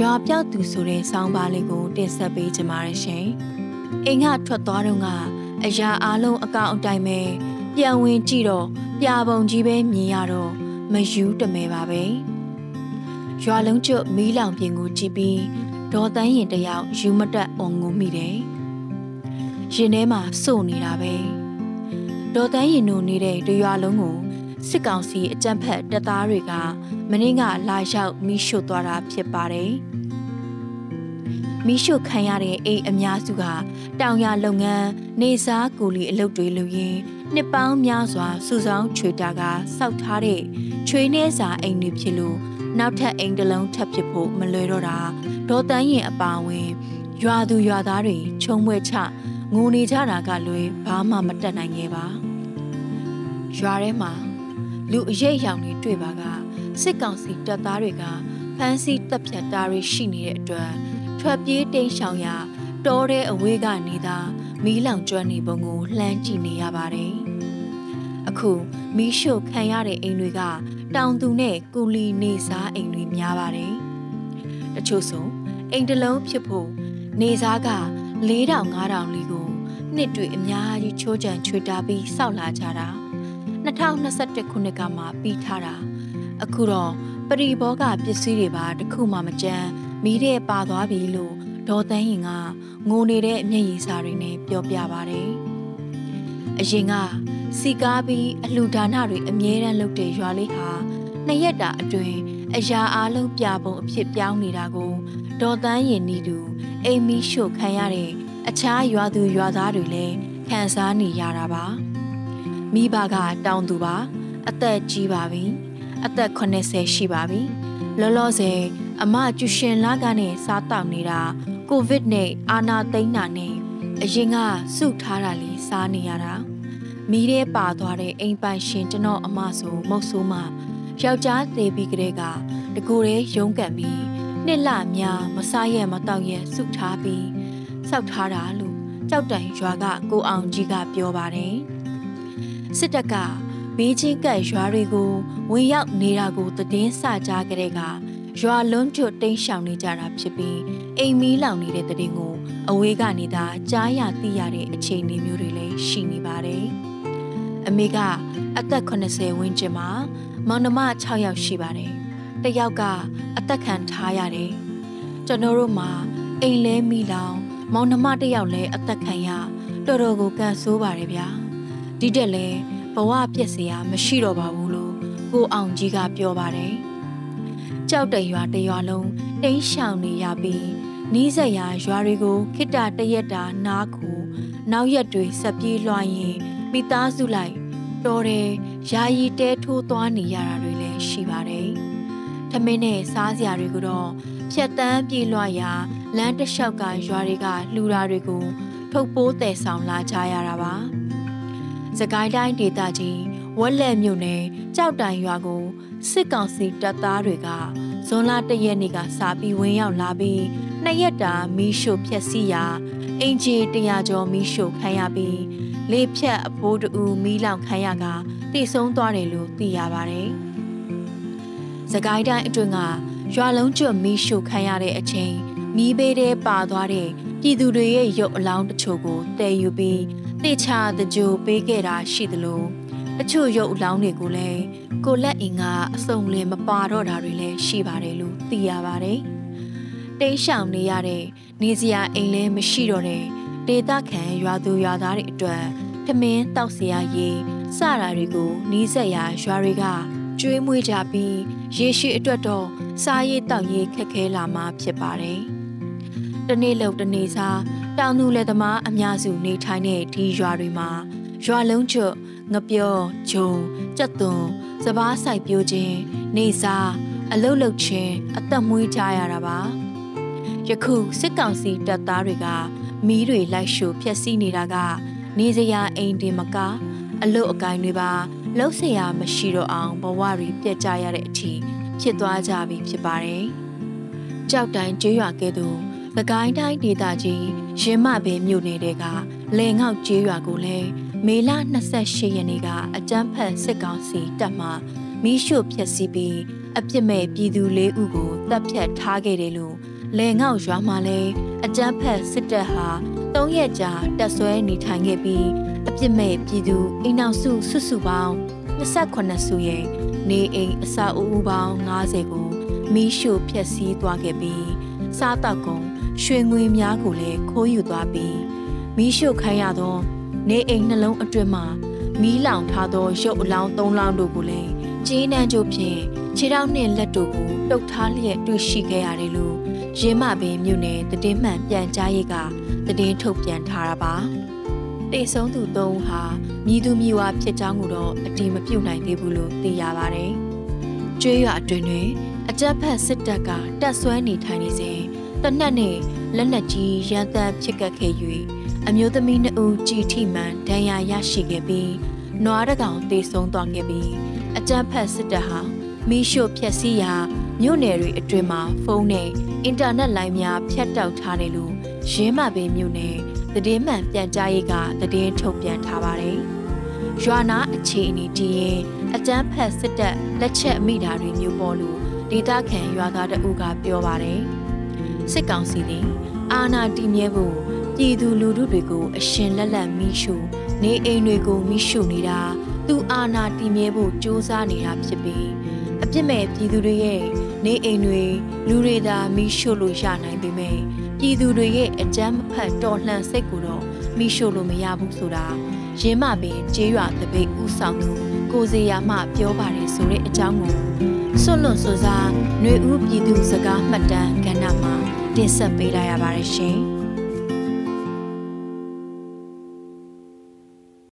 ရွာပြောက်သူဆိုတဲ့ဆောင်းပါးလေးကိုတင်ဆက်ပေးကြပါရရှင်။အိမ်ကထွက်သွားတော့ကအရာအလုံးအကောင်အတိုင်းပဲပြန်ဝင်ကြည့်တော့ပြပုံကြီးပဲမြင်ရတော့မယူတမဲပါပဲ။ရွာလုံးကျွတ်မီးလောင်ပြင်ကိုကြည့်ပြီးဒေါ်တန်းရင်တယောက်ယူမတက်အောင်ငုံမိတယ်။ရင်ထဲမှာစို့နေတာပဲ။ဒေါ်တန်းရင်တို့နေတဲ့တရွာလုံးကို စစ်ကောင်စီအကြမ်းဖက်တပ်သားတွေကမင်းကလာရောက်မိရှုသွားတာဖြစ်ပါတယ်။မိရှုခံရတဲ့အိမ်အများစုကတောင်ရလုပ်ငန်းနေစားကူလီအလုပ်တွေလုပ်ရင်းနှစ်ပေါင်းများစွာစုဆောင်းချွေတာကစောက်ထားတဲ့ချွေနှဲစာအိမ်တွေဖြစ်လို့နောက်ထပ်အိမ်တစ်လုံးထပ်ဖြစ်ဖို့မလွယ်တော့တာဒေါ်တန်းရင်အပါဝင်ရွာသူရွာသားတွေခြုံမွဲချငိုနေကြတာကလွယ်ဘာမှမတက်နိုင်ခဲ့ပါရွာထဲမှာ လူအရေးရောင်တွေတွေ့ပါကစစ်ကောင်စီတပ်သားတွေကဖမ်းဆီးတပ်ဖြတ်တာတွေရှိနေတဲ့အတွက်ထွက်ပြေးတိမ်းရှောင်ရာတောတဲ့အဝေးကနေသာမီးလောင်ကျွမ်းနေပုံကိုလှမ်းကြည့်နေရပါတယ်။အခုမီးရှို့ခံရတဲ့အိမ်တွေက တောင်သူနဲ့ကူလီနေစားအိမ်တွေများပါတယ်။တချို့ဆိုအိမ်တစ်လုံးဖြစ်ဖို့နေစားက4000 5000လီကိုနှစ်တွေအများကြီးချိုးချံချွေတာပြီးစောက်လာကြတာ 2021ခုနှစ်ကမှပြီးထားတာအခုတော့ပရိဘောကပစ္စည်းတွေပါတခုမှမကြမ်းမီးတဲ့ပါသွားပြီလို့ဒေါ်တန်းရင်ကငိုနေတဲ့အမျက်ရည်စာတွေနဲ့ပြောပြပါတယ်။အရင်ကစီကားပြီးအလှူဒါနတွေအမြဲတမ်းလုပ်တဲ့ရွာလေးဟာနှစ်ရက်တာအတွင်းအရာအားလုံးပြပုံအဖြစ်ပြောင်းနေတာကိုဒေါ်တန်းရင်နီတူအိမ်မီရှို့ခံရတဲ့အခြားရွာသူရွာသားတွေလည်းခံစားနေရတာပါ။ မိဘကတောင်းသူပါ အသက်ကြီးပါပြီအသက်80ရှိပါပြီလောလောဆယ်အမကျူရှင်လာကနဲ့စားတောက်နေတာကိုဗစ်နဲ့အာနာသိန်းတာနဲ့အရင်ကစုထားတာလေးစားနေရတာမီးထဲပါသွားတဲ့အိမ်ပိုင်ရှင်ကျွန်တော်အမဆိုမုတ်ဆိုးမယောက်ျားသေးပြီးကလေးကတကူရဲရုံးကန်ပြီးနှစ်လများမစားရမတော့ရစုထားပြီးစောက်ထားတာလို့ကြောက်တိုင်ရွာကကိုအောင်ကြီးကပြောပါတယ် စစ်တပ်ကဘေးချင်းကပ်ရွာတွေကိုဝင်ရောက်နေတာကိုသတင်းစကြားကြတဲ့ကရွာလုံးကျွတ်တိမ်းရှောင်နေကြတာဖြစ်ပြီးအိမ်မီးလောင်နေတဲ့တဲ့ကိုအဝေးကနေသာကြားရသိရတဲ့အခြေအနေမျိုးတွေလည်းရှိနေပါတယ်။အမေကအသက်80ဝန်းကျင်မှာမောင်နှမ6ယောက်ရှိပါတယ်။တစ်ယောက်ကအသက်ခံထားရတယ်။ကျွန်တော်တို့မှာအိမ်လဲမိလောင် မောင်နှမတစ်ယောက်လည်းအသက်ခံရတော်တော်ကိုကန်ဆိုးပါတယ်ဗျာ။ ဒီတက်လဲဘဝပြက်စရာမရှိတော့ပါဘူးလို့ကိုအောင်ကြီးကပြောပါတယ်။ကြောက်တရွာတရွာလုံးတိမ်းရှောင်နေရပြီးနီးစက်ရာရွာတွေကိုခိတတရက်တာနားခုနောက်ရက်တွေဆက်ပြေးလွှားရင်မိသားစုလိုက်တော်တယ်ယာယီတဲထိုးသွားနေရတာတွေလည်းရှိပါတယ်။ထမင်းနဲ့စားစရာတွေကိုတော့ဖြတ်တန်းပြေးလွှားရာလမ်းတစ်လျှောက်ကရွာတွေကလှူတာတွေကိုထုတ်ပိုးတည်ဆောင်လာကြရတာပါ။ စကိုင်းတိုင်းဒေသကြီးဝက်လက်မြို့နယ်ကြောက်တိုင်ရွာကိုစစ်ကောင်စီတပ်သားတွေကဇွန်လ၁ရက်နေ့ကစာပြီးဝင်ရောက်လာပြီးနှစ်ရက်တာမီးရှို့ဖျက်ဆီးရာအင်ဂျီတရာကျော်မီးရှို့ခံရပြီးလေဖြတ်အဖိုးတူမီးလောင်ခံရကတိဆုံးသွားတယ်လို့သိရပါတယ်။စကိုင်းတိုင်းအတွင်းကရွာလုံးကျွတ်မီးရှို့ခံရတဲ့အချိန်မီးဘေးထဲပါသွားတဲ့ပြည်သူတွေရဲ့ရုပ်အလောင်းတချို့ကိုတည်ယူပြီး တေချာတကြိုပေးခဲ့တာရှိသလိုတချို့ရုပ်အလောင်းတွေကိုလည်းကိုလက်အင်ကအစုံလင်မပါတော့တာတွေလည်းရှိပါတယ်လို့သိရပါတယ်။တိတ်ရှောင်နေရတဲ့နေစရာအိမ်လည်းမရှိတော့တဲ့ဒေသခံရွာသူရွာသားတွေအတွက်ထမင်းတောက်စရာရေစတာတွေကိုနီးစက်ရာရွာတွေကကျွေးမွေးကြပြီးရေရှိအတွက်တော့စားရည်တောက်ရည်ခက်ခဲလာမှဖြစ်ပါတယ်။တနေ့လောက်တနေ့စား တောင်သူလယ်သမားအများစုနေထိုင်တဲ့ဒီရွာတွေမှာရွာလုံးကျွတ်ငပြောဂျုံကြက်သွန်စပားဆိုင်ပြိုးခြင်းနေစားအလုတ်လုတ်ခြင်းအသက်မွေးကြရတာပါယခုစစ်ကောင်စီတပ်သားတွေကမီးတွေလိုက်ရှို့ဖျက်ဆီးနေတာကနေစရာအိမ်တင်မကအလုတ်အကိုင်းတွေပါလှုပ်เสียမရှိတော့အောင်ဘဝတွေပြက်ကြရတဲ့အထိဖြစ်သွားကြပြီဖြစ်ပါတယ်ကြောက်တိုင်းကျေးရွာကဲ့သို့ သကိုင်းတိုင်းဒေသကြီးရင်းမဘဲမြို့နယ်တဲကလေငေါက်ကျေးရွာကိုလည်းမေလ28ရက်နေ့ကအကြမ်းဖက်စစ်ကောင်စီတပ်မှမီးရှို့ဖျက်ဆီးပြီးအပြစ်မဲ့ပြည်သူ၄ဦးကိုတပ်ဖြတ်ထားခဲ့တယ်လို့လေငေါ့ရွာမှာလည်းအကြမ်းဖက်စစ်တပ်ဟာ၃ရက်ကြာတက်ဆွဲနေထိုင်ခဲ့ပြီးအပြစ်မဲ့ပြည်သူအိမ်နောက်စုစုစုပေါင်း28စုရဲ့နေအိမ်အဆောက်အဦပေါင်း90ကိုမီးရှို့ဖျက်ဆီးသွားခဲ့ပြီးစားတောက်ကုန် ရွှေငွေများကိုလည်းခိုးယူသွားပြီးမီးရှို့ခိုင်းရသော နေအိမ်နှလုံးအတွင်းမှာမီးလောင်ထားသောရုပ်အလောင်း၃လောင်းတို့ကိုလည်းကြီးနှံကြိုးဖြင့်ခြေထောက်နှင့်လက်တို့ကိုတုတ်ထားလျက်တွေ့ရှိခဲ့ရတယ်လို့ရင်းမပင်မြို့နယ်တည်င်းမှန်ပြန်ကြားရေးကတည်င်းထုတ်ပြန်ထားတာပါတေဆုံးသူ၃ဦးဟာမြည်သူမြည်ဝါဖြစ်ကြောင်းကိုတော့အတိမပြုတ်နိုင်သေးဘူးလို့သိရပါတယ်ကျွေးရအတွင်တွင်အကြက်ဖက်စစ်တပ်ကတက်ဆွဲနေထိုင်နေစဉ် တနက်နဲ့လက်နက်ကြီးရန်တမ်းဖြစ်ကပ်ခဲ့၍အမျိုးသမီးနှစ်ဦးကြည်ထိမှန်ဒဏ်ရာရရှိခဲ့ပြီးနွားတကောင်တေဆုံးသွားခဲ့ပြီးအကြက်ဖက်စစ်တပ်ဟာမီးရှို့ဖျက်ဆီးရာမြို့နယ်တွေအတွင်းမှာဖုန်းနဲ့အင်တာနက်လိုင်းများဖြတ်တောက်ထားတယ်လို့ရင်းမပင်မြို့နယ်သတင်းမှန်ပြန်ကြားရေးကသတင်းထုတ်ပြန်ထားပါတယ်။ရွာနာအခြေအနေတည်ရင်အကြမ်းဖက်စစ်တပ်လက်ချက်မိတာတွေမျိုးပေါ်လို့ဒေသခံရွာသားတအုပ်ကပြောပါတယ်။ စစ်ကောင်စီသည်အာဏာတည်မြဲဖို့ပြည်သူလူထုတွေကိုအရှင်လက်လက်မိရှုနေအိမ်တွေကိုမိရှုနေတာသူအာဏာတည်မြဲဖို့စ조사နေတာဖြစ်ပြီးအပြစ်မဲ့ပြည်သူတွေရဲ့နေအိမ်တွေလူတွေသာမိရှို့လို့ရနိုင်ပေမဲ့ပြည်သူတွေရဲ့အကြမ်းဖက်တော်လှန်စိတ်ကိုတော့မိရှို့လို့မရဘူးဆိုတာရင်းမပင်ကျေးရွာတပိတ်ဥဆောင်သူ ကိုစီယာမှပြောပါတယ်ဆိုတဲ့အကြောင်းကိုစွန့်လွတ်စွစားຫນွေဦးပြည်သူစကားမှတ်တမ်းကဏ္ဍမှာတင်ဆက်ပေးလိုက်ရပါတယ်ရှင်။